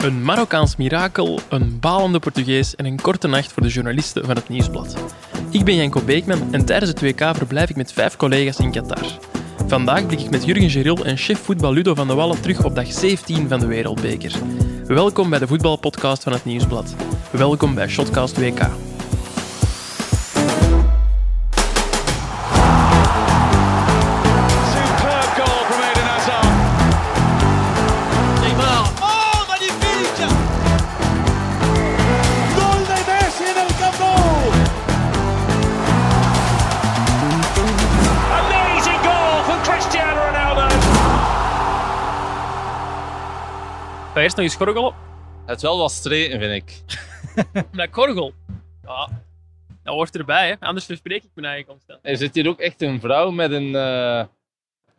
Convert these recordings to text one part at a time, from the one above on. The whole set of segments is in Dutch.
Een Marokkaans mirakel, een balende Portugees en een korte nacht voor de journalisten van het Nieuwsblad. Ik ben Janko Beekman en tijdens het WK verblijf ik met vijf collega's in Qatar. Vandaag blik ik met Jurgen Geril en chef voetbal Ludo van de Wallen terug op dag 17 van de Wereldbeker. Welkom bij de voetbalpodcast van het Nieuwsblad. Welkom bij Shotcast WK. Eerst nog eens gorgelen. Het is wel wat streken, vind ik. Dat gorgel. Ja, dat hoort erbij, hè. anders verspreek ik mijn eigen constant. Er zit hier ook echt een vrouw met een... eh,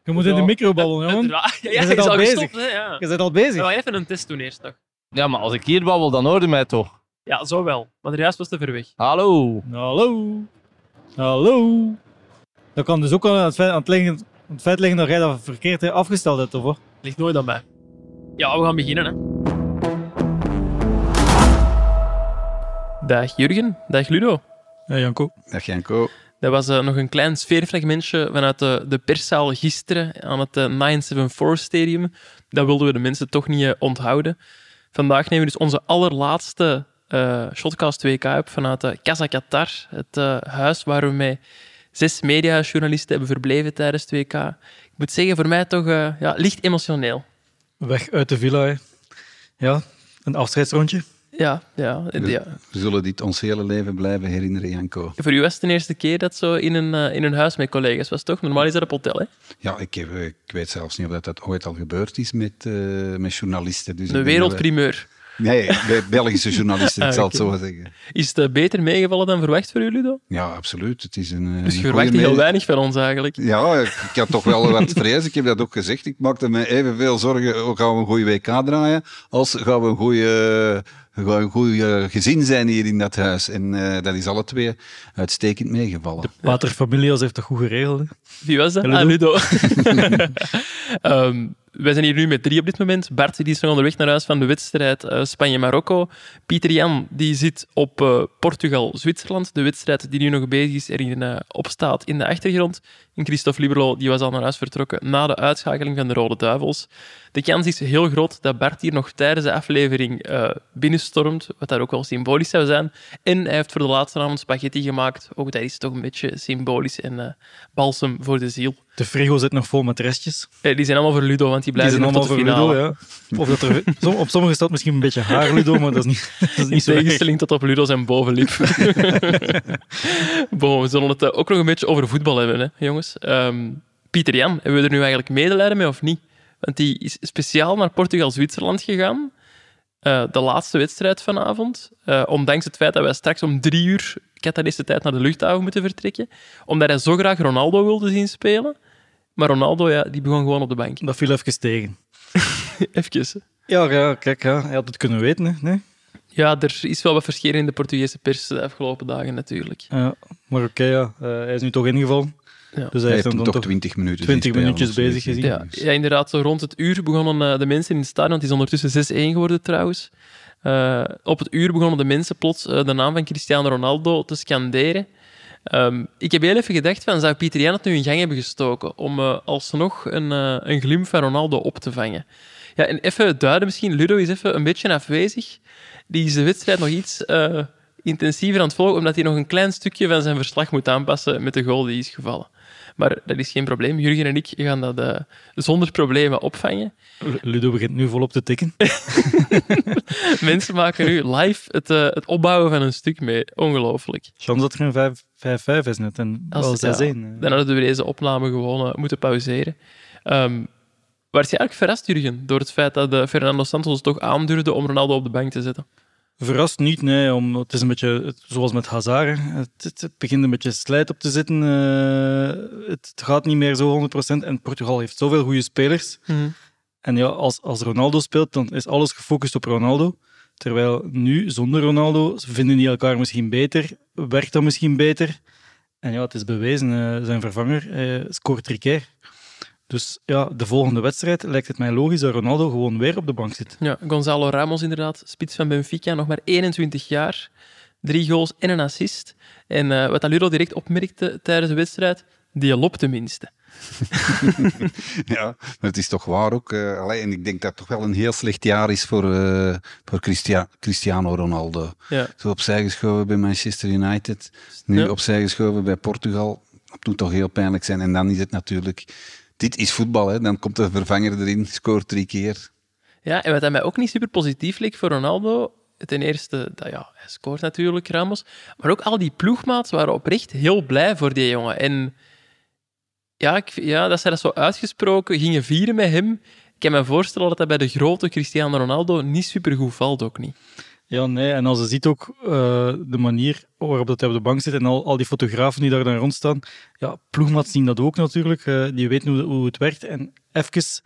Je moet in de micro babbelen, jongen. Ja, ja, Je je bent is al bezig. gestopt, hè. Ja. Je bent al We bezig. gaan even een test doen eerst nog. Ja, maar als ik hier babbel, dan hoorde mij toch. Ja, zo wel. Maar de juist was te ver weg. Hallo. Hallo. Hallo. Dat kan dus ook aan het feit, aan het liggen, aan het feit liggen dat jij dat verkeerd afgesteld hebt, of wat? Ligt nooit aan mij. Ja, we gaan beginnen, hè. Dag Jurgen, dag Ludo. Ja, Janko. Dag Janko. Dat was eh, nog een klein sfeerfragmentje vanuit de, de perszaal gisteren aan het eh, 974 Stadium. Dat wilden we de mensen toch niet eh, onthouden. Vandaag nemen we dus onze allerlaatste eh Shotcast WK op vanuit uh, Casa Qatar, het eh, huis waar we met zes mediajournalisten hebben verbleven tijdens het WK. Ik moet zeggen, voor mij toch eh, ja, licht emotioneel. Weg uit de villa, hè. Ja, een afscheidsrondje. Ja, ja, ja. We zullen dit ons hele leven blijven herinneren, Janko. Voor u was het de eerste keer dat zo in een, eh, in een huis met collega's was, toch? Normaal is dat op hotel, hè? Ja, ik, heb, ik weet zelfs niet of dat, dat ooit al gebeurd is met, eh, met journalisten. Dus dat wereldprimeur. Nee, Belgische journalisten, ik Ah, zal het zo zeggen. Is het eh, beter meegevallen dan verwacht voor u, Ludo? Ja, absoluut. Het is een, eh, Dus je verwacht heel weinig van ons eigenlijk. Ja, ik, had toch wel wat vrees. Ik heb dat ook gezegd. Ik maakte me evenveel zorgen, oh, gaan we een goede WK draaien, als gaan we een goede, een goede gezin zijn hier in dat huis. En eh, dat is alle twee uitstekend meegevallen. Paterfamilias heeft dat goed geregeld, hè. Wie was dat? Ludo. Ah, Ludo. Ehm, wij zijn hier nu met drie op dit moment. Bart die is nog onderweg naar huis van de wedstrijd eh, Spanje-Marokko. Pieter Jan die zit op eh, Portugal-Zwitserland. De wedstrijd die nu nog bezig is, erin eh, opstaat in de achtergrond. En Christophe Liberlo die was al naar huis vertrokken na de uitschakeling van de Rode Duivels. De kans is heel groot dat Bart hier nog tijdens de aflevering eh, binnenstormt, wat daar ook wel symbolisch zou zijn. En hij heeft voor de laatste avond spaghetti gemaakt. Ook dat is toch een beetje symbolisch en eh, balsem voor de ziel. De frigo zit nog vol met restjes. Eh, die zijn allemaal voor Ludo, want die Die blijven zijn nog tot de finale. Ludo, ja. Of dat er, op sommige staat misschien een beetje haar Ludo, maar dat is niet, dat is niet zo tegenstelling tot op Ludo zijn bovenlip. bon, we zullen het ook nog een beetje over voetbal hebben, hè, jongens. Ehm, Pieter Jan, hebben we er nu eigenlijk medelijden mee of niet? Want die is speciaal naar Portugal-Zwitserland gegaan. Eh, de laatste wedstrijd vanavond. Eh, ondanks het feit dat wij straks om drie uur Catanese tijd naar de luchthaven moeten vertrekken. Omdat hij zo graag Ronaldo wilde zien spelen. Maar Ronaldo, ja, die begon gewoon op de bank. Dat viel even tegen. Even. Ja, ja, kijk, ja, hij had het kunnen weten, hè. Nee? Ja, er is wel wat verscheren in de Portugese pers de afgelopen dagen natuurlijk. Ja, maar oké, ja. eh, hij is nu toch ingevallen. Ja. Dus hij, Hij heeft hem dan toch 20 minuten 20 zien spelen, minuutjes bezig gezien. Ja, ja, inderdaad. Zo rond het uur begonnen eh, de mensen in het stadion. Het is ondertussen 6-1 geworden trouwens. Eh, op het uur begonnen de mensen plots eh, de naam van Cristiano Ronaldo te scanderen. Ehm, ik heb heel even gedacht van, zou Pieter Jan het nu in gang hebben gestoken om eh, alsnog een, eh, een glimp van Ronaldo op te vangen? Ja, en even duiden misschien. Ludo is even een beetje afwezig. Die is de wedstrijd nog iets eh, intensiever aan het volgen, omdat hij nog een klein stukje van zijn verslag moet aanpassen met de goal die is gevallen. Maar dat is geen probleem. Jurgen en ik gaan dat eh, zonder problemen opvangen. Ludo begint nu volop te tikken. Mensen maken nu live het, eh, het opbouwen van een stuk mee. Ongelooflijk. Chance dat er een 5 5-5 is net en wel ja, 6-1. eh. Dan hadden we deze opname gewoon moeten pauzeren. Ehm werd je eigenlijk verrast, Jurgen, door het feit dat Fernando Santos toch aandurfde om Ronaldo op de bank te zetten? Verrast niet, nee. Om, het is een beetje zoals met Hazard. Het, het, het begint een beetje slijt op te zitten. eh, het, gaat niet meer zo 100%. En Portugal heeft zoveel goede spelers. En ja, als, als Ronaldo speelt, dan is alles gefocust op Ronaldo. Terwijl nu, zonder Ronaldo, vinden die elkaar misschien beter. Werkt dat misschien beter. En ja, het is bewezen. eh, zijn vervanger eh, scoort drie keer. Dus ja, de volgende wedstrijd lijkt het mij logisch dat Ronaldo gewoon weer op de bank zit. Ja, Gonzalo Ramos inderdaad, spits van Benfica, nog maar 21 jaar. Drie goals en een assist. En eh, wat Aluro direct opmerkte tijdens de wedstrijd, die loopt tenminste. Ja, maar het is toch waar ook. eh, allee, en ik denk dat het toch wel een heel slecht jaar is voor, eh, voor Christia- Cristiano Ronaldo. Ja. Zo opzij geschoven bij Manchester United, nu Ja. opzij geschoven bij Portugal. Dat moet toch heel pijnlijk zijn. En dan is het natuurlijk... Dit is voetbal, hè. Dan komt de vervanger erin, scoort drie keer. Ja, en wat mij ook niet super positief leek voor Ronaldo, ten eerste, dat, ja, hij scoort natuurlijk, Ramos, maar ook al die ploegmaats waren oprecht heel blij voor die jongen. En ja, ik, ja dat zij dat zo uitgesproken gingen vieren met hem. Ik kan me voorstellen dat dat bij de grote Cristiano Ronaldo niet super goed valt, ook niet. Ja, nee. En als je ziet ook eh, de manier waarop dat hij op de bank zit en al, al die fotografen die daar dan rond staan. Ja, ploegmaats zien dat ook natuurlijk. eh, die weten hoe, hoe het werkt. En even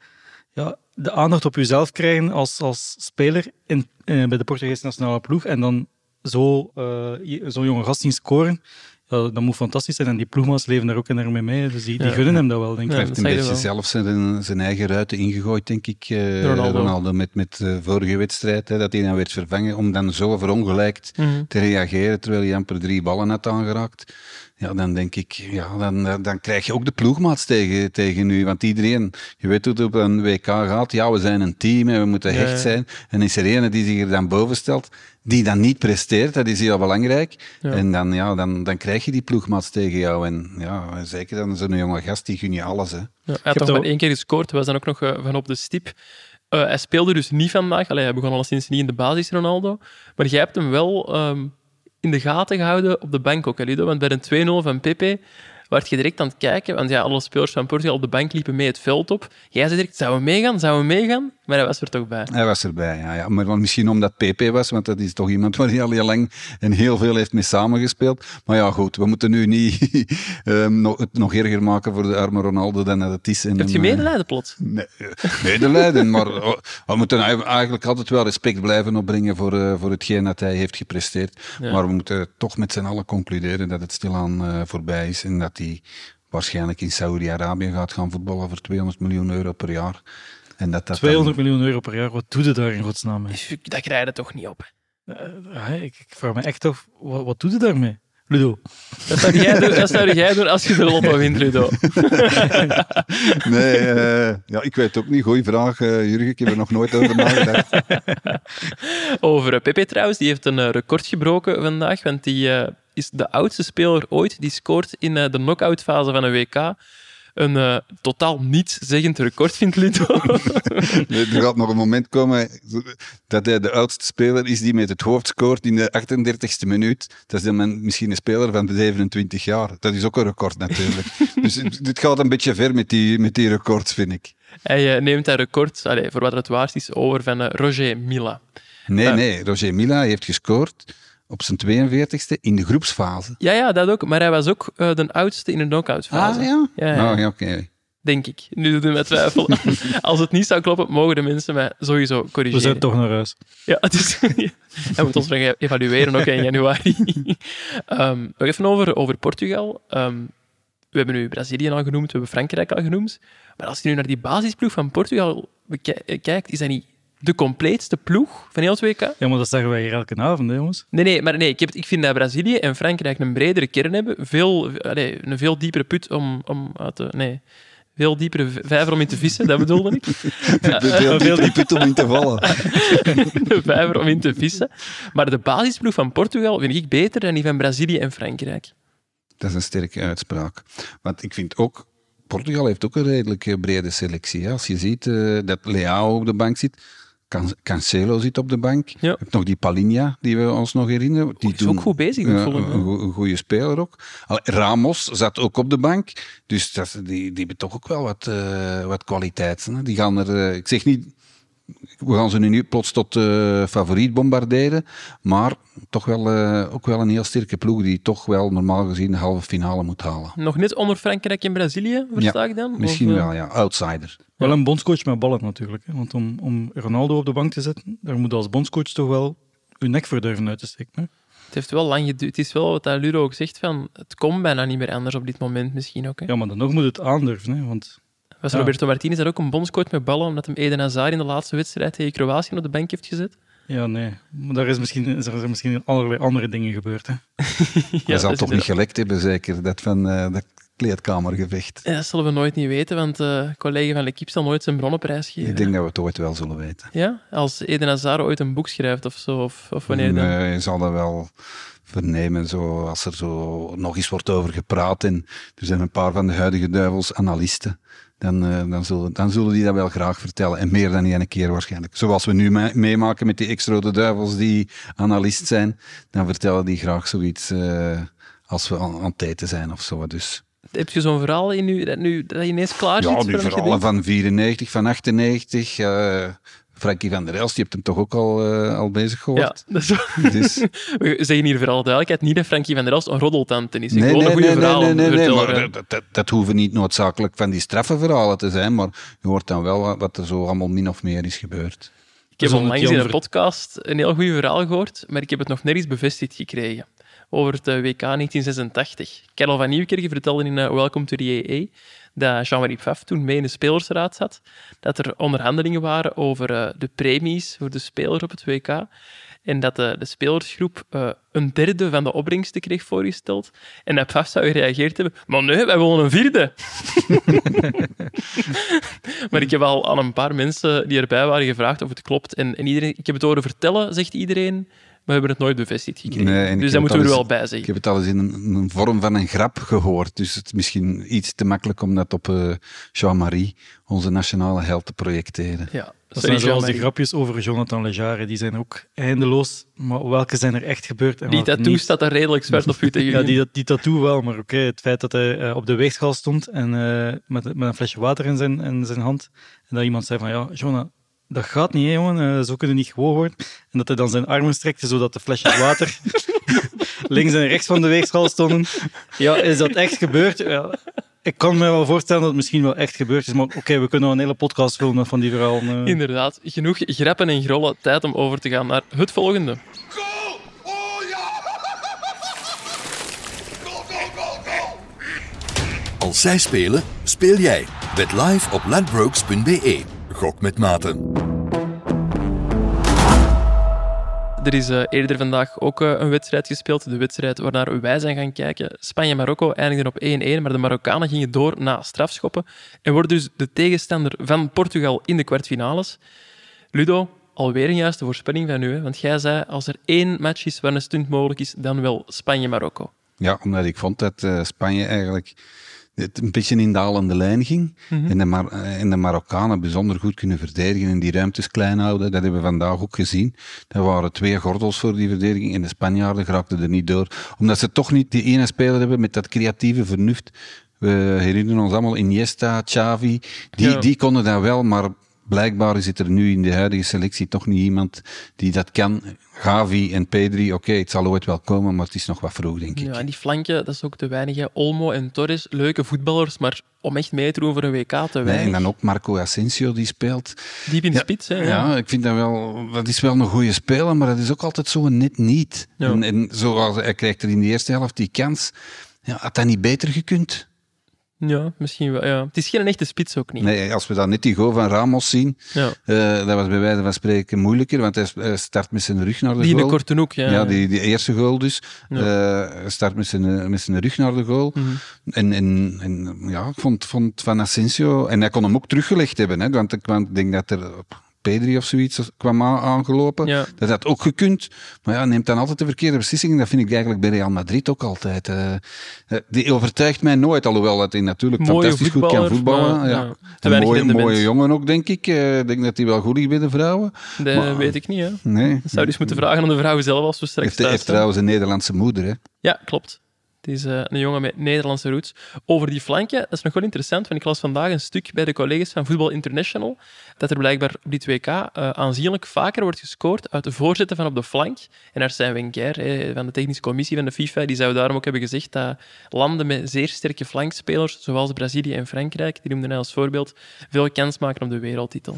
ja, de aandacht op jezelf krijgen als, als speler in, eh, bij de Portugese nationale ploeg. En dan zo, eh, zo'n jonge gast zien scoren. Dat moet fantastisch zijn. En die ploegmaats leven daar ook enorm mee. Dus die, die Ja. gunnen hem dat wel, denk ik. Ja, Hij heeft een beetje zelf zijn, zijn eigen ruiten ingegooid, denk ik. eh, Ronaldo. Ronaldo. met, met de vorige wedstrijd, hè, dat hij dan werd vervangen, om dan zo verongelijkt te reageren, terwijl hij amper drie ballen had aangeraakt. Ja, dan denk ik, ja, dan, eh, dan krijg je ook de ploegmaats tegen, tegen u. Want iedereen, je weet hoe het op een WK gaat. Ja, we zijn een team en we moeten Ja, hecht ja. zijn. En is er ene die zich er dan boven stelt, die dan niet presteert. Dat is heel belangrijk. Ja. En dan, ja, dan, dan krijg je die ploegmaats tegen jou. En ja, zeker dan zo'n jonge gast, die gun je alles. Hè. Ja, hij had toch maar één keer gescoord, was dan ook nog eh, van op de stip. Eh, hij speelde dus niet vandaag. Allee, hij begon alleszins niet in de basis, Ronaldo. Maar jij hebt hem wel ehm, in de gaten gehouden op de bank ook, hè, Ludo. Want bij een 2-0 van Pepe werd je direct aan het kijken. Want ja, alle spelers van Portugal op de bank liepen mee het veld op. Jij zei direct, zouden we meegaan? Zouden we meegaan? Maar hij was er toch bij. Hij was erbij, ja. ja. Maar wel misschien omdat PP was, want dat is toch iemand waar hij al heel lang en heel veel heeft mee samengespeeld. Maar ja, goed, we moeten nu niet ehm, nog, het nog erger maken voor de arme Ronaldo dan dat het is. En Heb je eh, medelijden plots? Nee, eh, medelijden, maar oh, we moeten eigenlijk altijd wel respect blijven opbrengen voor, eh, voor hetgeen dat hij heeft gepresteerd. Ja. Maar we moeten toch met z'n allen concluderen dat het stilaan eh voorbij is en dat hij waarschijnlijk in Saudi-Arabië gaat gaan voetballen voor 200 miljoen euro per jaar. En dat dat dan- 200 miljoen euro per jaar, wat doet het daar in godsnaam mee? Dat krijg je toch niet op. Eh, ja, ik, ik vraag me echt af, wat, wat doet het daarmee? Ludo. Dat zou jij doen, dat zou jij doen als je de lotto wint, Ludo. Nee, eh, ja, ik weet het ook niet. Goeie vraag, eh, Jurgen. Ik heb er nog nooit over nagedacht. Over eh, Pepe trouwens, die heeft een eh, record gebroken vandaag, want die eh, is de oudste speler ooit die scoort in de knock-out fase van een WK. Een eh, totaal nietszeggend record, vindt Ludo. Nee, er gaat nog een moment komen dat hij de oudste speler is die met het hoofd scoort in de 38e minuut. Dat is dan misschien een speler van 27 jaar. Dat is ook een record natuurlijk. dus dit gaat een beetje ver met die, met die records, vind ik. Hij neemt dat record, allee, voor wat het waard is, over van Roger Mila. Nee, nee. Roger Mila heeft gescoord op zijn 42e in de groepsfase. Ja, ja, dat ook. Maar hij was ook eh, de oudste in de knock-out fase. ja? Ja, ja. Oh, ja, oké. Denk ik. Nu doet hij met twijfel. Als het niet zou kloppen, mogen de mensen mij sowieso We corrigeren. zijn toch naar huis. Ja, het is, hij moet ons nog e- evalueren, ook in januari. Ehm, nog even over, over Portugal. Ehm, we hebben nu Brazilië al genoemd, we hebben Frankrijk al genoemd. Maar als je nu naar die basisploeg van Portugal eh, kijkt, is dat niet de compleetste ploeg van heel het WK? Ja, maar dat zeggen wij hier elke avond, hè, jongens. Nee, nee, maar nee, ik, heb, ik vind dat Brazilië en Frankrijk een bredere kern hebben. Veel, allee, een veel diepere put om, om uit te... Nee, veel diepere vijver om in te vissen, dat bedoelde ik. Veel, veel die put om in te vallen. de vijver om in te vissen. Maar de basisploeg van Portugal vind ik beter dan die van Brazilië en Frankrijk. Dat is een sterke uitspraak. Want ik vind ook, Portugal heeft ook een redelijk eh, brede selectie. Als je ziet eh, dat Leao op de bank zit, Can- Cancelo zit op de bank. Ja. Je hebt nog die Palinha, die we ons nog herinneren. Die is ook goed bezig, mij. een, goe- een goede speler ook. Ramos zat ook op de bank. Dus dat, die, die hebben toch ook wel wat, eh, wat kwaliteiten. Hè. Die gaan er, eh, ik zeg niet, we gaan ze nu plots tot eh, favoriet bombarderen. Maar toch wel, eh, ook wel een heel sterke ploeg die toch wel normaal gezien de halve finale moet halen. Nog net onder Frankrijk en Brazilië, versta Ja, ik dan? Misschien Of, eh, wel, ja. Outsider. Wel een bondscoach met ballen natuurlijk. Hè. Want om, om Ronaldo op de bank te zetten, daar moet als bondscoach toch wel uw nek voor durven uit te steken. Hè. Het heeft wel lang geduurd. Het is wel wat dat Ludo ook zegt, van, het komt bijna niet meer anders op dit moment misschien ook. Hè. Ja, maar dan nog moet het aandurven. Hè. Want Was Ja. Roberto Martinez daar ook een bondscoach met ballen, omdat hem Eden Hazard in de laatste wedstrijd tegen Kroatië op de bank heeft gezet? Ja, nee. Maar daar is misschien, is er misschien allerlei andere dingen gebeurd. Hè. Hij Ja, zal dat toch niet gelekt hebben, zeker, dat van eh dat kleedkamergevecht. Ja, dat zullen we nooit niet weten, want de collega van L'Equipe zal nooit zijn bronnen prijsgeven. Ik denk dat we het ooit wel zullen weten. Ja, als Eden Hazard ooit een boek schrijft of zo, of, of wanneer dan. Nee, je zal dat wel vernemen, zo, als er zo nog eens wordt over gepraat. En er zijn een paar van de huidige duivels analisten. Dan, eh, dan, zullen, dan zullen die dat wel graag vertellen. En meer dan één keer waarschijnlijk. Zoals we nu me- meemaken met die ex-rode duivels die analist zijn. Dan vertellen die graag zoiets eh, als we aan, aan het eten zijn of zo. Dus Heb je zo'n verhaal in nu, dat, nu, dat je ineens klaar zit? ja, die wat je verhalen van 94, van 98. eh Frankie van der Elst, je hebt hem toch ook al, eh, al bezig Ja, gehoord? dat is wel- Dus, We zeggen hier vooral duidelijkheid, niet dat Frankie van der Elst een roddeltante is. Nee, nee, een goede nee, verhaal. nee, nee, nee, maar dat, dat, dat hoeven niet noodzakelijk van die straffenverhalen te zijn, maar je hoort dan wel wat, er zo allemaal min of meer is gebeurd. Ik heb Zonder onlangs in een podcast een heel goed verhaal gehoord, maar ik heb het nog nergens bevestigd gekregen. Over het eh, WK 1986. Karel van Nieuwkerk vertelde in eh, Welcome to the EE dat Jean-Marie Pfaff toen mee in de spelersraad zat, dat er onderhandelingen waren over eh, de premies voor de spelers op het WK. En dat de, spelersgroep eh, een derde van de opbrengsten kreeg voorgesteld. En dat Pfaff zou gereageerd hebben, maar nee, wij willen een vierde. Maar ik heb al aan een paar mensen die erbij waren gevraagd of het klopt. En, en iedereen, ik heb het horen vertellen, zegt iedereen, we hebben het nooit bevestigd gekregen. Nee, ik dus daar moeten we er wel bij Ik zeggen. heb het al eens in een, een vorm van een grap gehoord, dus het is misschien iets te makkelijk om dat op eh, Jean-Marie, onze nationale held, te projecteren. Ja, Dat sorry, zijn zoals die Jean-Marie. grapjes over Jonathan Legare. Die zijn ook eindeloos. Maar welke zijn er echt gebeurd? En Die tattoo niet? staat daar redelijk zwart op u tegen Ja, die, die tattoo wel, maar oké, het feit dat hij eh, op de weegschaal stond en eh, met, met een flesje water in zijn, in zijn hand, en dat iemand zei van, ja, Jonah, dat gaat niet, hè, jongen, eh, zo kunnen we niet gewoon worden. En dat hij dan zijn armen strekte, zodat de flesjes water links en rechts van de weegschaal stonden. Ja, is dat echt gebeurd? Ja, ik kan me wel voorstellen dat het misschien wel echt gebeurd is, maar oké, we kunnen wel een hele podcast filmen van die verhalen. eh. Inderdaad, genoeg grappen en grollen. Tijd om over te gaan naar het volgende. Goal! Oh ja! Goal, goal, goal, goal! Als zij spelen, speel jij. Bet live op ladbrokes.be. Gok met maten. Er is eh, eerder vandaag ook eh, een wedstrijd gespeeld. De wedstrijd waarnaar wij zijn gaan kijken. Spanje-Marokko eindigde op 1-1, maar de Marokkanen gingen door na strafschoppen en worden dus de tegenstander van Portugal in de kwartfinales. Ludo, alweer een juiste voorspelling van u, hè? want jij zei als er één match is waar een stunt mogelijk is, dan wel Spanje-Marokko. Ja, omdat ik vond dat eh, Spanje eigenlijk het een beetje in de dalende lijn ging. en, de Mar- eh, en de Marokkanen bijzonder goed kunnen verdedigen en die ruimtes klein houden. Dat hebben we vandaag ook gezien. Er waren twee gordels voor die verdediging en de Spanjaarden geraakten er niet door. Omdat ze toch niet die ene speler hebben met dat creatieve vernuft. We herinneren ons allemaal Iniesta, Xavi. Die, Ja. die konden dat wel, maar blijkbaar zit er nu in de huidige selectie toch niet iemand die dat kan. Gavi en Pedri, oké, het zal ooit wel komen, maar het is nog wat vroeg, denk ik. Ja, en die flanken, dat is ook te weinig. hè. Olmo en Torres, leuke voetballers, maar om echt mee te doen voor een WK te Nee, weinig. en dan ook Marco Asensio die speelt. Diep in de Ja, spits, hè. Ja, Ja. ik vind dat wel, dat is wel een goede speler, maar dat is ook altijd zo net niet. Ja. En, en zoals hij krijgt er in de eerste helft die kans. Ja, had dat niet beter gekund? Ja, misschien wel. Ja. Het is geen echte spits ook niet. Nee, als we dan net die goal van Ramos zien, Ja. eh, dat was bij wijze van spreken moeilijker, want hij start met zijn rug naar de Die in de goal. korte hoek, ja. Ja, die, die eerste goal dus. Eh, hij start met zijn, met zijn rug naar de goal. Mhm. En, en, en ja, ik vond, vond Van Asensio... En hij kon hem ook teruggelegd hebben, hè, want ik denk dat er... Pedri of zoiets kwam aangelopen. Ja. Dat had ook gekund. Maar ja, neemt dan altijd de verkeerde beslissingen. Dat vind ik eigenlijk bij Real Madrid ook altijd. eh. Eh, die overtuigt mij nooit, alhoewel dat hij natuurlijk Mooie fantastisch goed kan voetballen. maar, ja. ja, te Een mooie, jongen ook, denk ik. Eh, Ik denk dat hij wel goed is bij de vrouwen. Dat Maar- weet ik niet, hè. Nee. Dat zou je dus moeten vragen aan de vrouw zelf als we straks Heeft, heeft thuis trouwens een Nederlandse moeder, hè. Ja, klopt. Het is eh, een jongen met Nederlandse roots. Over die flanken, dat is nog wel interessant, want ik las vandaag een stuk bij de collega's van Voetbal International, dat er blijkbaar op dit WK eh, aanzienlijk vaker wordt gescoord uit de voorzetten van op de flank. En Arsène Wenger hè, van de technische commissie van de FIFA, die zou daarom ook hebben gezegd dat landen met zeer sterke flankspelers, zoals Brazilië en Frankrijk, die noemden hij als voorbeeld, veel kans maken op de wereldtitel.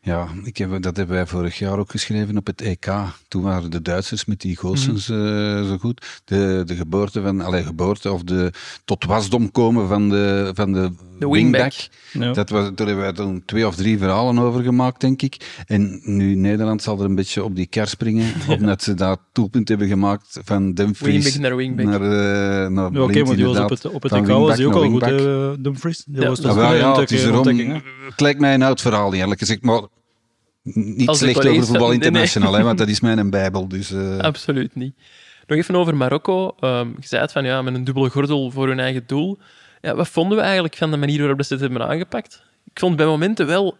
Ja, ik heb, dat hebben wij vorig jaar ook geschreven op het EK. Toen waren de Duitsers met die Goossens Mhm. eh, zo goed. De, de geboorte van, allee, bij geboorte of de tot wasdom komen van de, van de, De wingback. Ja. Dat was, daar hebben wij toen twee of drie verhalen over gemaakt, denk ik. En nu Nederland zal er een beetje op die kar springen, omdat ze dat doelpunt hebben gemaakt van Dumfries Wingback naar wingback. naar, eh, naar Ja, Oké, maar die was op het, op het EK was ook al goed, hè, Dumfries. Die Ja. was Ja, wel, een ja, het, is erom, lijkt mij een oud verhaal, eerlijk gezegd. Maar niet Als slecht over voetbal nee, nee. hè, want dat is mijn bijbel. Dus, eh, Absoluut niet. Nog even over Marokko. Ehm je zei het van ja, met een dubbele gordel voor hun eigen doel. Ja, wat vonden we eigenlijk van de manier waarop ze hebben aangepakt? Ik vond bij momenten wel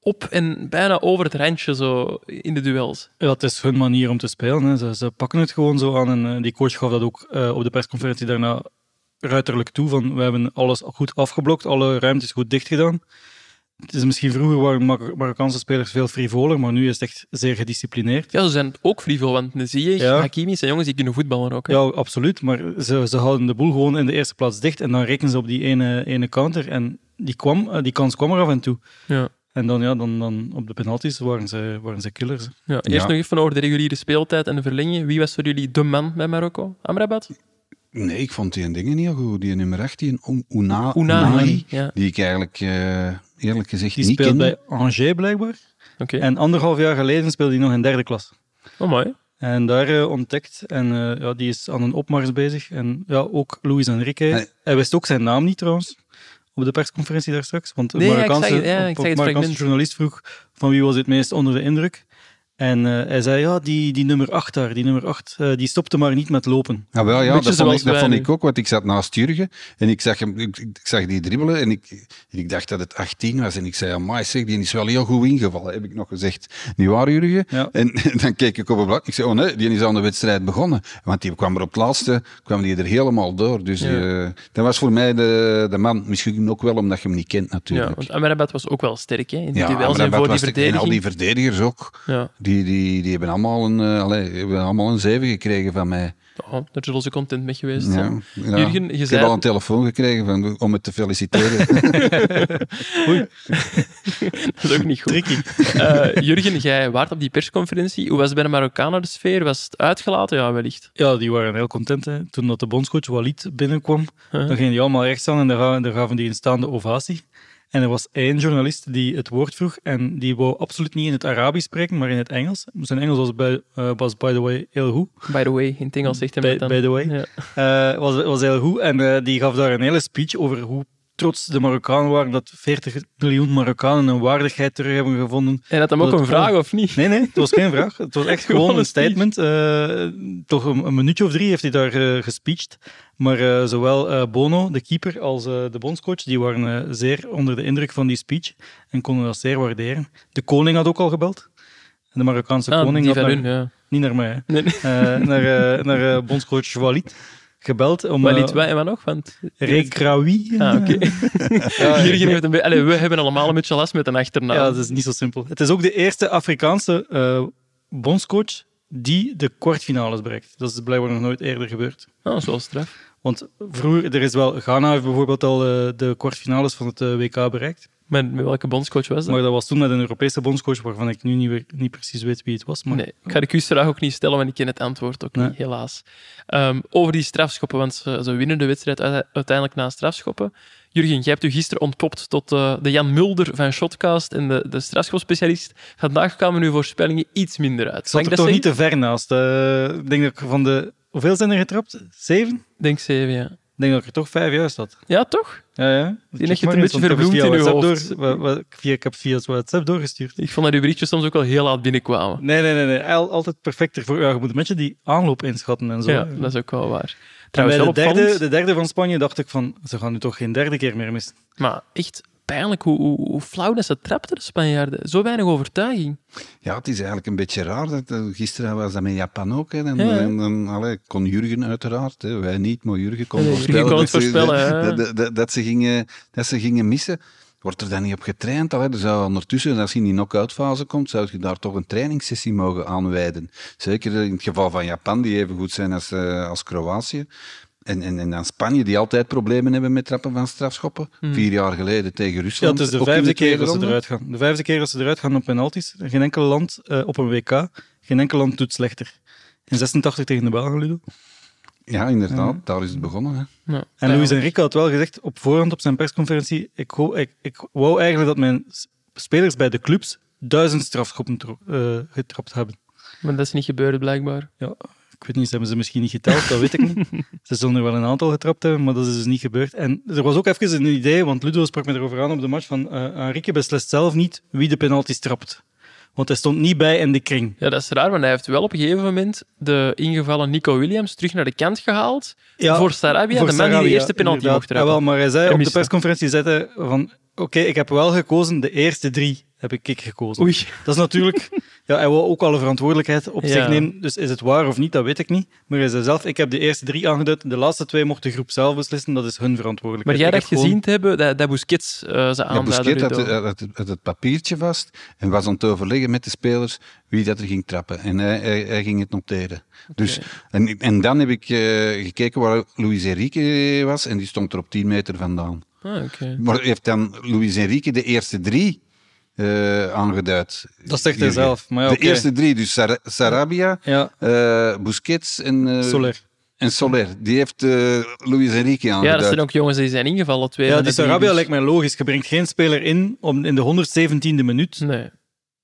op en bijna over het randje zo in de duels. Ja, het is hun manier om te spelen. Hè. Ze, ze pakken het gewoon zo aan. En eh, die coach gaf dat ook eh, op de persconferentie daarna ruiterlijk toe. Van, we hebben alles goed afgeblokt, alle ruimtes goed dicht gedaan. Het is misschien vroeger waren Mar- Marokkaanse spelers veel frivoler, maar nu is het echt zeer gedisciplineerd. Ja, ze zijn ook frivol, want zie je, Ja. Hakimi zijn jongens die kunnen voetballen ook. hè. Ja, absoluut. Maar ze, ze houden de boel gewoon in de eerste plaats dicht en dan rekenen ze op die ene, ene counter. En die, kwam, eh, die kans kwam er af en toe. Ja. En dan, ja, dan, dan op de penalties waren ze, waren ze killers. Ja, eerst Ja. nog even over de reguliere speeltijd en de verlenging. Wie was voor jullie de man bij Marokko? Amrabat? Nee, ik vond die dingen niet heel goed. Die nummer 18, Un- Una, Unai, Unai, ja. die ik eigenlijk eh, eerlijk gezegd Die niet speelt kende. bij Angers blijkbaar. Oké. En anderhalf jaar geleden speelde hij nog in derde klas. Oh, mooi. En daar eh, ontdekt. En eh, ja, die is aan een opmars bezig. En ja, ook Luis Enrique. Hij- Hij wist ook zijn naam niet trouwens. Op de persconferentie daar straks. Want ja, ik ja, ik op- Marokkaanse fragment. journalist vroeg van wie was het meest onder de indruk. En eh, hij zei, ja, die, die nummer 8 daar, die nummer 8, eh, die stopte maar niet met lopen. Ja, wel, ja dat, vond ik, dat wij vond nu. ik ook, want ik zat naast Jurgen en ik zag, hem, ik, ik zag die dribbelen en ik, ik dacht dat het 18 was. En ik zei, amai, zeg, die is wel heel goed ingevallen, heb ik nog gezegd. Niet waar, Jurgen? Ja. En dan keek ik op het blad ik zei, oh nee, die is aan de wedstrijd begonnen. Want die kwam er op het laatste, kwam die er helemaal door. Dus Ja. eh, dat was voor mij de, de man. Misschien ook wel omdat je hem niet kent, Ja, natuurlijk. want Amrabat was ook wel sterk hè, in de Ja, duels maar en voor die was de- En al die verdediging. verdedigers ook. Ja. Die, die, die hebben allemaal een, eh, allee, hebben allemaal een 7 gekregen van mij. Oh, daar zullen ze content mee geweest zijn. ja. Jurgen, je ik zei- heb al een telefoon gekregen van, om het te feliciteren. Dat is ook niet goed. Eh, Jurgen, jij waart op die persconferentie. Hoe was het bij de Marokkanen de sfeer? Was het uitgelaten? Ja, wellicht. Ja, die waren heel content. Hè. Toen dat de bondscoach Walid binnenkwam, dan gingen die allemaal recht staan en daar gaven die een staande ovatie. En er was één journalist die het woord vroeg en die wou absoluut niet in het Arabisch spreken, maar in het Engels. Zijn Engels was, bij, eh, was by the way, heel goed. By the way, in het Engels zegt hij By, dan. by the way. Ja. Eh, was, was heel goed. En eh, die gaf daar een hele speech over hoe trots de Marokkanen waren dat 40 miljoen Marokkanen een waardigheid terug hebben gevonden. En had hem ook Dat een gewoon- vraag, of niet? Nee, nee, het was geen vraag. Het was echt Gewoon gewoon een statement. Eh, toch een, een minuutje of drie heeft hij daar eh gespeecht. Maar eh, zowel Bono, de keeper, als de bondscoach, die waren zeer onder de indruk van die speech en konden dat zeer waarderen. De koning had ook al gebeld. De Marokkaanse Ah, koning had van naar- hun, ja. niet naar mij. Nee, nee. Naar, naar bondscoach Walid gebeld. Om, Maar eh, niet wij, en wat nog? Want... Regraoui. Ah, oké. Jurgen heeft een. Allee, we hebben allemaal een beetje last met een achternaam. Ja, dat is niet zo simpel. Het is ook de eerste Afrikaanse eh, bondscoach die de kwartfinales bereikt. Dat is blijkbaar nog nooit eerder gebeurd. Oh, dat is wel straf. Want vroeger, er is wel, Ghana heeft bijvoorbeeld al eh, de kwartfinales van het WK bereikt. Met welke bondscoach was dat? Maar dat was toen met een Europese bondscoach waarvan ik nu niet, weer- niet precies weet wie het was. Maar Nee, ik ga de quizvraag ook niet stellen, want ik ken het antwoord ook Nee. niet, helaas. Ehm, over die strafschoppen, want ze, ze winnen de wedstrijd uite- uiteindelijk na strafschoppen. Jurgen, jij hebt u gisteren ontpopt tot eh, de Jan Mulder van Shotcast en de, de strafschopspecialist. Vandaag kwamen uw voorspellingen iets minder uit. ik zat er toch niet te ver naast. Ik denk dat ik van de... Hoeveel zijn er getrapt? Zeven? Ik denk zeven, ja. Ik denk dat ik er toch vijf juist had. Ja, toch? Ja, ja. het Check maar een beetje verbloemt in uw hoofd. Door, wa- wa- via, ik heb via WhatsApp doorgestuurd. Ik vond dat uw berichtjes soms ook wel heel laat binnenkwamen. Nee, nee, nee. nee. Al- Altijd perfect ervoor. Ja, je moet een beetje die aanloop inschatten en zo. Ja, dat is ook wel waar. En Trouwens, de derde, de derde van Spanje dacht ik van, ze gaan nu toch geen derde keer meer missen. maar echt pijnlijk hoe, hoe, hoe flauw dat ze trapten, de Spanjaarden. Zo weinig overtuiging. Ja, het is eigenlijk een beetje raar. Dat, eh, gisteren was dat met Japan ook. Hè. En, Ja. en, en, allee, kon Jurgen uiteraard, hè. wij niet, maar Jurgen kon Nee, voorspellen, Jurgen kon het dat, ze, voorspellen, hè. dat, dat, dat, dat ze gingen, dat ze gingen missen. Wordt er dan niet op getraind? Allee, er zou ondertussen, als je in die knock-out fase komt, zou je daar toch een trainingssessie mogen aanwijden. Zeker in het geval van Japan, die even goed zijn als, eh, als Kroatië. En, en, en dan Spanje, die altijd problemen hebben met trappen van strafschoppen. Vier jaar geleden tegen Ja, Rusland. het is de vijfde keer dat ze eruit gaan. De vijfde keer dat ze eruit gaan op penalties. Geen enkel land eh, op een WK, geen enkel land doet slechter. In 86 tegen de Belgen, Ludo. Ja, inderdaad, daar is het begonnen. Hè. Ja. En Ja. Luis Enrique had wel gezegd op voorhand op zijn persconferentie: ik, ho- ik, ik wou eigenlijk dat mijn spelers bij de clubs duizend strafschoppen tro- eh, getrapt hebben. Maar dat is niet gebeurd, blijkbaar. Ja, ik weet niet, ze hebben ze misschien niet geteld, dat weet ik niet. Ze zullen er wel een aantal getrapt hebben, maar dat is dus niet gebeurd. En er was ook even een idee, want Ludo sprak me erover aan op de match, van eh Enrique beslist zelf niet wie de penalties trapt. Want hij stond niet bij in de kring. Ja, dat is raar, want hij heeft wel op een gegeven moment de ingevallen Nico Williams terug naar de kant gehaald Ja, voor Sarabia, voor de man die de eerste penalty inderdaad. mocht trappen. Ja, wel, maar hij zei op de persconferentie hij van oké, ik heb wel gekozen, de eerste drie heb ik, ik gekozen. Oei. Dat is natuurlijk... Ja, hij wil ook alle verantwoordelijkheid op Ja. zich nemen. Dus is het waar of niet, dat weet ik niet. Maar hij zei zelf, ik heb de eerste drie aangeduid. De laatste twee mocht de groep zelf beslissen. Dat is hun Maar verantwoordelijkheid. jij Ik dacht gewoon- gezien te hebben dat, dat Busquets eh ze Ja. Busquets had, had, had het papiertje vast en was aan het overleggen met de spelers wie dat er ging trappen. En hij, hij, hij ging het noteren. Dus, en, en dan heb ik eh, gekeken waar Luis Enrique was en die stond er op 10 meter vandaan. Ah, oké. Maar heeft dan Luis Enrique de eerste drie eh, aangeduid? Dat zegt hij zelf. Maar ja, de eerste drie, dus Sar- Sarabia, Ja, eh, Busquets en, eh, Soler. en Soler. Die heeft eh Luis Enrique Ja, aangeduid. dat zijn ook jongens die zijn ingevallen. Twee Ja, die drie, Sarabia dus- lijkt mij logisch. Je brengt geen speler in om in de 117e minuut. Nee.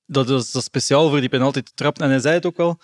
Dat is, dat is speciaal voor die penalty te trappen. En hij zei het ook wel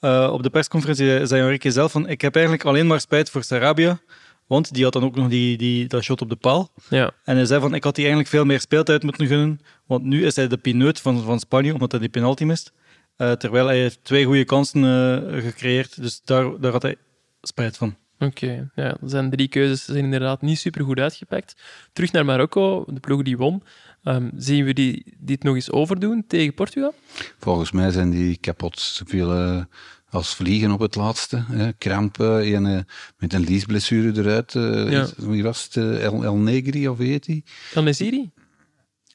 eh, op de persconferentie, zei Enrique zelf van ik heb eigenlijk alleen maar spijt voor Sarabia, want die had dan ook nog die, die, dat shot op de paal. Ja. En hij zei van ik had die eigenlijk veel meer speeltijd moeten gunnen, want nu is hij de pineut van, van Spanje, omdat hij die penalty mist. Eh, terwijl hij heeft twee goede kansen eh, gecreëerd, dus daar, daar had hij spijt van. Oké, ja, zijn drie keuzes zijn inderdaad niet super goed uitgepakt. Terug naar Marokko, de ploeg die won. Ehm, zien we die dit nog eens overdoen tegen Portugal? Volgens mij zijn die kapot. Zoveel eh, als vliegen op het laatste. Hè. Krampen, en, eh, met een liesblessure eruit. eh, Ja. is- Wie was het? eh, El, El Negri of heet die? Dan is Iri?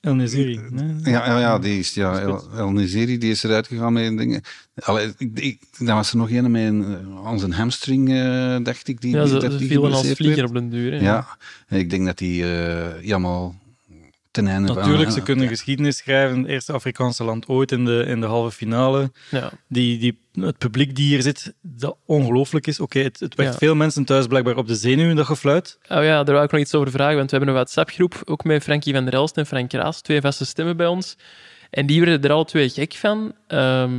El Neziri. nee. Ja, ja, ja die is, ja El, El Neziri, die is eruit gegaan met een ding. Allee, ik, ik, dan was er nog een met een, eh, aan zijn hamstring, eh, dacht ik. Die, Ja, die, ze, dat ze die vielen als vlieger werd. op den duur. hè. Ja, ik denk dat die uh, jammer ten einde van- Natuurlijk, ze kunnen geschiedenis schrijven. Het eerste Afrikaanse land ooit in de, in de halve finale. Ja. Die, die, het publiek die hier zit, dat ongelooflijk is. Oké, het, het werd Ja. veel mensen thuis blijkbaar op de zenuwen, dat gefluit. Oh ja, daar wou ik nog iets over vragen, want we hebben een WhatsApp-groep, ook met Frankie van der Elst en Frank Raas, twee vaste stemmen bij ons. En die werden er alle twee gek van. Ehm,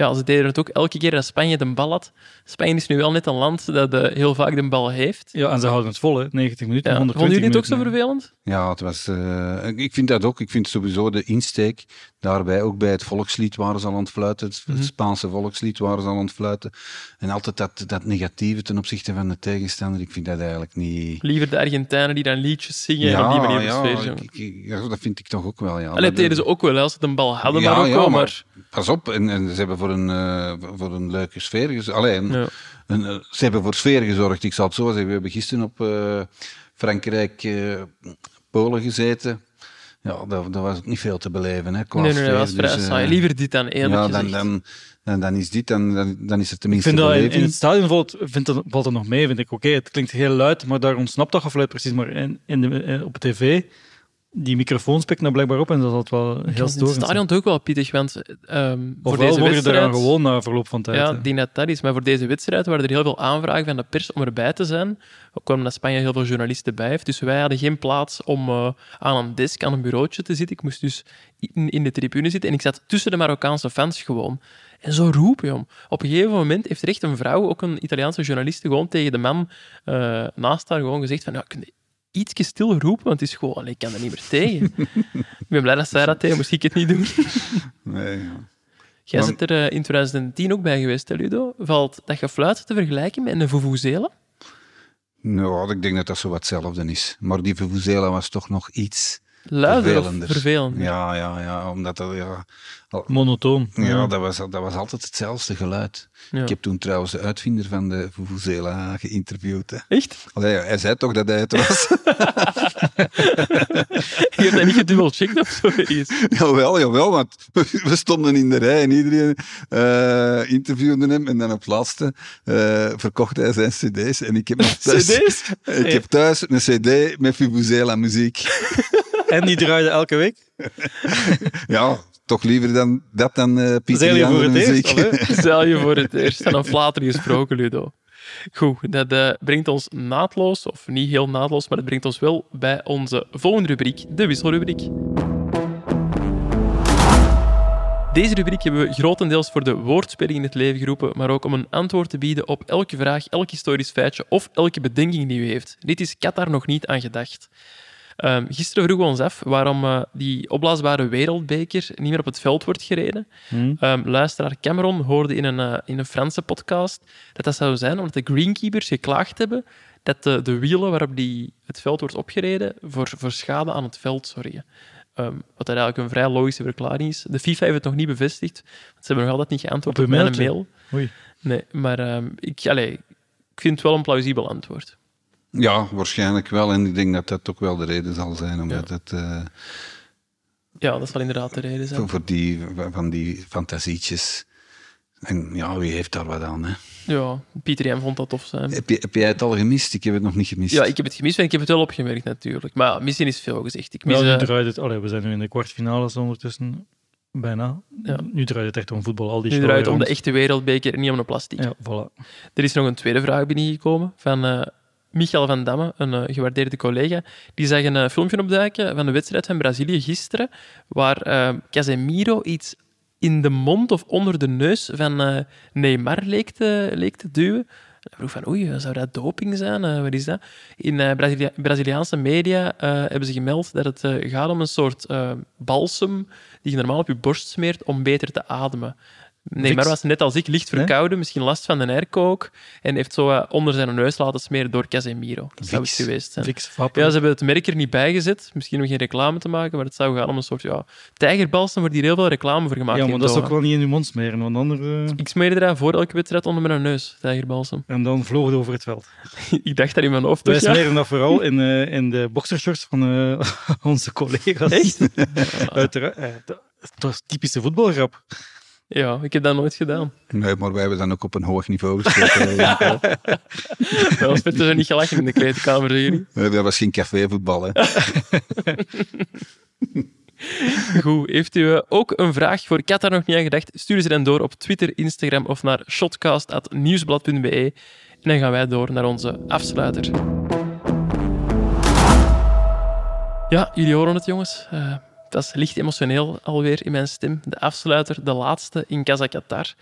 ja, ze deden het ook elke keer dat Spanje de bal had. Spanje is nu wel net een land dat eh, heel vaak de bal heeft. Ja, en ze houden het vol, hè. 90 minuten, Ja. 120 Vonden jullie het ook zo vervelend? Ja, het was, eh, ik vind dat ook. Ik vind sowieso de insteek daarbij, ook bij het volkslied waren ze al aan het fluiten, het, Mhm. Spaanse volkslied waren ze al aan het fluiten. En altijd dat, dat negatieve ten opzichte van de tegenstander, ik vind dat eigenlijk niet... Liever de Argentijnen die dan liedjes zingen en op die manier de ja, sfeer ik- zongen. ik- ik- ja, dat vind ik toch ook wel, ja. Allee, dat deden de- ze ook wel, als ze de bal hadden, Ja, Marokko, ja, maar... maar Pas op, en, en ze hebben voor een, eh, voor een leuke sfeer gezorgd. Alleen, Ja. een, eh, ze hebben voor sfeer gezorgd. Ik zal het zo zeggen. We hebben gisteren op eh, Frankrijk, Polen gezeten. Ja, daar, daar was ook niet veel te beleven. Hè, qua Nee, nee, nee, dat was vrij Dus, eh, saai. Liever dit dan eerlijk ja, dan, dan, dan, dan is dit, dan, dan, dan is er Ik tenminste vind dat in, in het stadion valt, vind dat, valt het nog mee, vind ik. Oké, het klinkt heel luid, maar daar ontsnapt dat gefluit precies. Maar in, in de, eh, op tv, die microfoon spikt nou blijkbaar op en dat is wel heel in het stadion toch ook wel pittig, want ehm, voor deze je wedstrijd... eraan gewoon na verloop van tijd. Ja, hè. ik denk dat is. Maar voor deze wedstrijd waren er heel veel aanvragen van de pers om erbij te zijn. Ook omdat Spanje heel veel journalisten bij heeft. Dus wij hadden geen plaats om eh, aan een desk, aan een bureautje te zitten. Ik moest dus in, in de tribune zitten. En ik zat tussen de Marokkaanse fans gewoon. En zo roepen, joh. Op een gegeven moment heeft er echt een vrouw, ook een Italiaanse journaliste, gewoon tegen de man eh, naast haar gewoon gezegd van... Ja, je ietsje stil roepen, want het is gewoon... ik kan er niet meer tegen. ik ben blij dat zij dat deed, moest ik het niet doen. Nee, ja. Jij Maar- zit er eh, in 2010 ook bij geweest, hè, Ludo? Valt dat gefluit te vergelijken met een vuvuzela? Nou, ik denk dat dat zo wat hetzelfde is. Maar die Vuvuzela was toch nog iets Luider of vervelender. vervelender? Ja, ja, ja. Omdat dat, ja, Monotoon. Ja, dat was, dat was altijd hetzelfde geluid. Ja. Ik heb toen trouwens de uitvinder van de Vuvuzela geïnterviewd. Hè. Echt? Allee, hij zei toch dat hij het was? Je hebt dat niet gedubbelcheckt of zo? ergens? jawel, jawel, want we stonden in de rij en iedereen eh, interviewde hem. En dan op laatste eh, verkocht hij zijn cd's. En ik heb, thuis, CD's? ik heb thuis een cd met Vuvuzela muziek. En die draaide elke week. Ja, toch liever dan dat dan eh Pieter Zeil je voor het muziek. eerst? al, je voor het eerst. Van een flater gesproken, Ludo. Goed, dat eh, brengt ons naadloos, of niet heel naadloos, maar het brengt ons wel bij onze volgende rubriek, de wisselrubriek. Deze rubriek hebben we grotendeels voor de woordspeling in het leven geroepen, maar ook om een antwoord te bieden op elke vraag, elk historisch feitje of elke bedenking die u heeft. Dit is Qatar nog niet aan gedacht. Ehm, gisteren vroegen we ons af waarom eh, die opblaasbare wereldbeker niet meer op het veld wordt gereden. Ehm, luisteraar Cameron hoorde in een, eh, in een Franse podcast dat dat zou zijn omdat de greenkeepers geklaagd hebben dat de, de wielen waarop die het veld wordt opgereden voor, voor schade aan het veld zorgen. Ehm, wat eigenlijk een vrij logische verklaring is. De FIFA heeft het nog niet bevestigd, want ze hebben nog altijd niet geantwoord Op op, mijn mail. Oei. Nee, maar ik, allee, ik vind het wel een plausibel antwoord. Ja, waarschijnlijk wel. En ik denk dat dat ook wel de reden zal zijn. Omdat het eh, Ja, dat zal inderdaad de reden zijn. voor, die, van die fantasietjes. En ja, wie heeft daar wat aan? Hè? Ja, Pieter Jan vond dat tof zijn. Heb, je, heb jij het al gemist? Ik heb het nog niet gemist. Ja, ik heb het gemist en ik heb het wel opgemerkt natuurlijk. Maar ja, misschien is veel gezegd. Ik mis, Ja, nu eh, draait het... Allee, we zijn nu in de kwartfinales ondertussen. Bijna. Ja. Nu draait het echt om voetbal. Al die nu draait het om de echte wereldbeker en niet om een plastic. Ja, voilà. Er is nog een tweede vraag binnengekomen van eh Michael van Damme, een eh, gewaardeerde collega. Die zag een eh, filmpje opduiken van de wedstrijd van Brazilië gisteren, waar eh, Casemiro iets in de mond of onder de neus van Neymar leek te, leek te duwen. Hij vroeg van, oei, zou dat doping zijn? Wat is dat? In Brazilia- Braziliaanse media hebben ze gemeld dat het gaat om een soort balsem die je normaal op je borst smeert om beter te ademen. Neymar Vicks? was net als ik licht Nee? verkouden, misschien last van de airco ook, en heeft zo eh, onder zijn neus laten smeren door Casemiro. Dat zou het geweest zijn. Ja, ze hebben het merk er niet bij gezet. Misschien om geen reclame te maken, maar het zou gaan om een soort ja, tijgerbalsem waar hier heel veel reclame voor gemaakt Ja, maar dat is ook wel niet in je mond smeren, want anders... eh, Ik smeerde daar voor elke wedstrijd onder mijn neus, tijgerbalsem. En dan vloog het over het veld. ik dacht dat in mijn hoofd. Wij toch, ja. smeren dat vooral in, eh, in de boxershorts van onze collega's. Echt? Uiteraard. dat, dat is typische voetbalgrap. Ja, ik heb dat nooit gedaan. Nee, maar wij hebben dan ook op een hoog niveau gespeeld. Wel spitten ze niet gelachen in de kleedkamer, jullie. Dat was geen cafévoetbal. Hè. Goed, heeft u eh, ook een vraag voor Qatar nog niet aan gedacht? Stuur ze dan door op Twitter, Instagram of naar shotcast.nieuwsblad.be. En dan gaan wij door naar onze afsluiter. Ja, jullie horen het, jongens. Eh dat is licht emotioneel alweer in mijn stem. De afsluiter, de laatste in Qatar.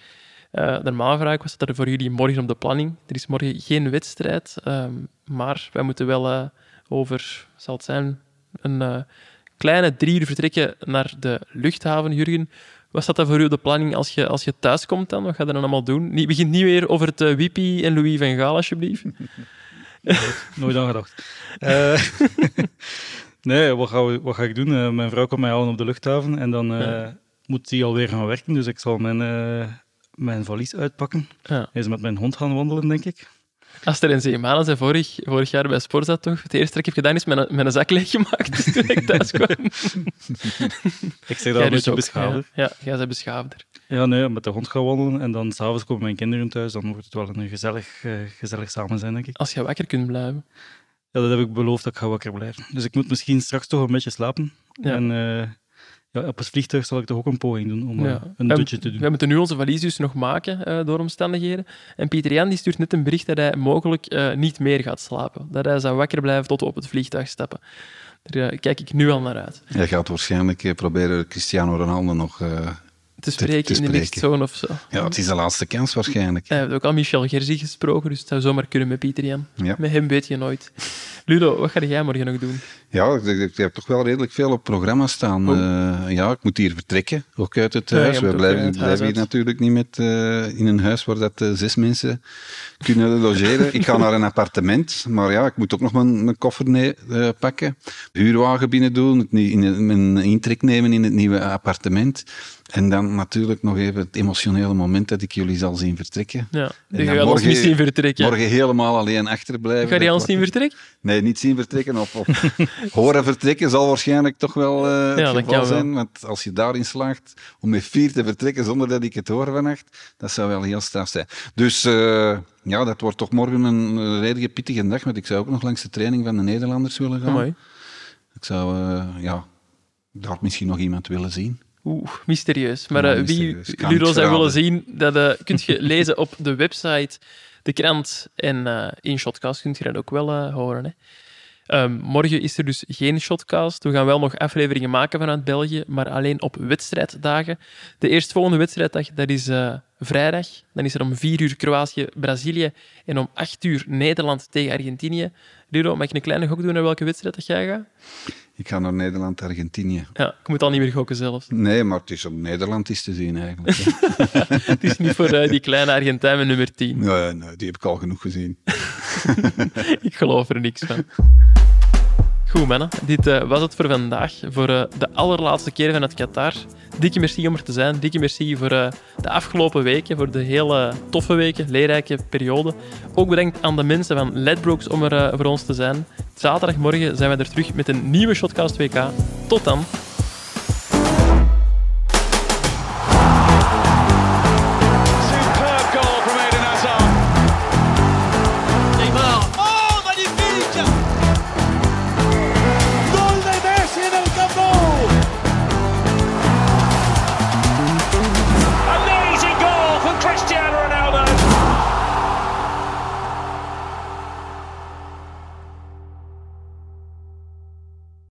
Eh normaal vraag was dat er voor jullie morgen op de planning. Er is morgen geen wedstrijd, ehm, maar wij moeten wel eh, over, zal het zijn, een eh, kleine drie uur vertrekken naar de luchthaven, Jurgen. Wat staat dat voor u op de planning als je, als je thuis komt dan? Wat ga je dan allemaal doen? Niet, begint niet weer over het uh, Wippie en Louis van Gaal, alsjeblieft. Nooit aan gedacht. Nee, wat ga, we- wat ga ik doen? Eh, mijn vrouw komt mij halen op de luchthaven en dan eh, Ja. moet die alweer gaan werken. Dus ik zal mijn, eh, mijn valies uitpakken. Ja. Eens met mijn hond gaan wandelen, denk ik. Aster en Zeeman zei vorig, vorig jaar bij Sporza toch? Het eerste dat ik heb gedaan is mijn, mijn zak leeggemaakt toen ik thuis kwam. Ik zeg dat Jij een dus beetje ook, beschaafder. Ja, ja, jij bent beschaafder. Ja, nee, met de hond gaan wandelen en dan s'avonds komen mijn kinderen thuis. Dan wordt het wel een gezellig, gezellig samen zijn, denk ik. Als je wakker kunt blijven. Ja, dat heb ik beloofd dat ik ga wakker blijven. Dus ik moet misschien straks toch een beetje slapen. Ja. En eh, ja, op het vliegtuig zal ik toch ook een poging doen om eh, Ja. een dutje te doen. Wij moeten nu onze valies dus nog maken eh, door omstandigheden. En Pieter Jan die stuurt net een bericht dat hij mogelijk eh, niet meer gaat slapen. Dat hij zou wakker blijven tot we op het vliegtuig stappen. Daar kijk ik nu al naar uit. Jij gaat waarschijnlijk proberen Cristiano Ronaldo nog... Te spreken te in de mixzone of zo. ja, het is de laatste kans waarschijnlijk. Hij heeft ook al Michel Gerzi gesproken, dus het zou zomaar kunnen met Pieter Jan. Ja. Met hem weet je nooit. Ludo, wat ga jij morgen nog doen? Ja, ik, heb toch wel redelijk veel op programma staan. Eh, ja, ik moet hier vertrekken, ook uit het Ja, je huis. We blijven, het hier natuurlijk niet met, eh, in een huis waar dat, eh, zes mensen kunnen logeren. ik ga naar een appartement, maar ja, ik moet ook nog mijn, mijn koffer ne- eh, pakken. Huurwagen binnen doen, het, in, mijn intrek nemen in het nieuwe appartement. En dan natuurlijk nog even het emotionele moment dat ik jullie zal zien vertrekken. Ja, En die dan ons niet zien vertrekken. Morgen helemaal alleen achterblijven. Ga je ons niet vertrekken? Nee, niet zien vertrekken of, of horen vertrekken zal waarschijnlijk toch wel eh het geval wel. zijn. Want als je daarin slaagt om met vier te vertrekken zonder dat ik het hoor vannacht, dat zou wel heel straf zijn. Dus eh, ja, dat wordt toch morgen een redelijk pittige dag, want ik zou ook nog langs de training van de Nederlanders willen gaan. Mooi. Ik zou eh, ja, daar misschien nog iemand willen zien. Oeh, mysterieus. Maar Ja, wie Ludo zou willen zien, dat eh, kun je lezen op de website de krant en in Shotcast kunt je dat ook wel horen. Hè. Ehm, morgen is er dus geen Shotcast. We gaan wel nog afleveringen maken vanuit België, maar alleen op wedstrijddagen. De eerstvolgende wedstrijddag dat is eh, vrijdag. Dan is er om 4 uur Kroatië-Brazilië en om 8 uur Nederland tegen Argentinië. Riro, mag ik een kleine gok doen naar welke wedstrijd dat jij gaat? Ik ga naar Nederland-Argentinië. Ja, ik moet al niet meer gokken zelfs. Nee, maar het is op Nederland is te zien eigenlijk. Het is niet voor eh, die kleine Argentijn met nummer 10. nee, nee, die heb ik al genoeg gezien. Ik geloof er niks van. Goed, mannen. Dit eh, was het voor vandaag. Voor eh, de allerlaatste keer vanuit Qatar. Dikke merci om er te zijn. Dikke merci voor eh, de afgelopen weken. Voor de hele toffe weken, leerrijke periode. Ook bedankt aan de mensen van Ledbrokes om er voor ons te zijn. Zaterdagmorgen zijn wij er terug met een nieuwe Shotcast WK. Tot dan.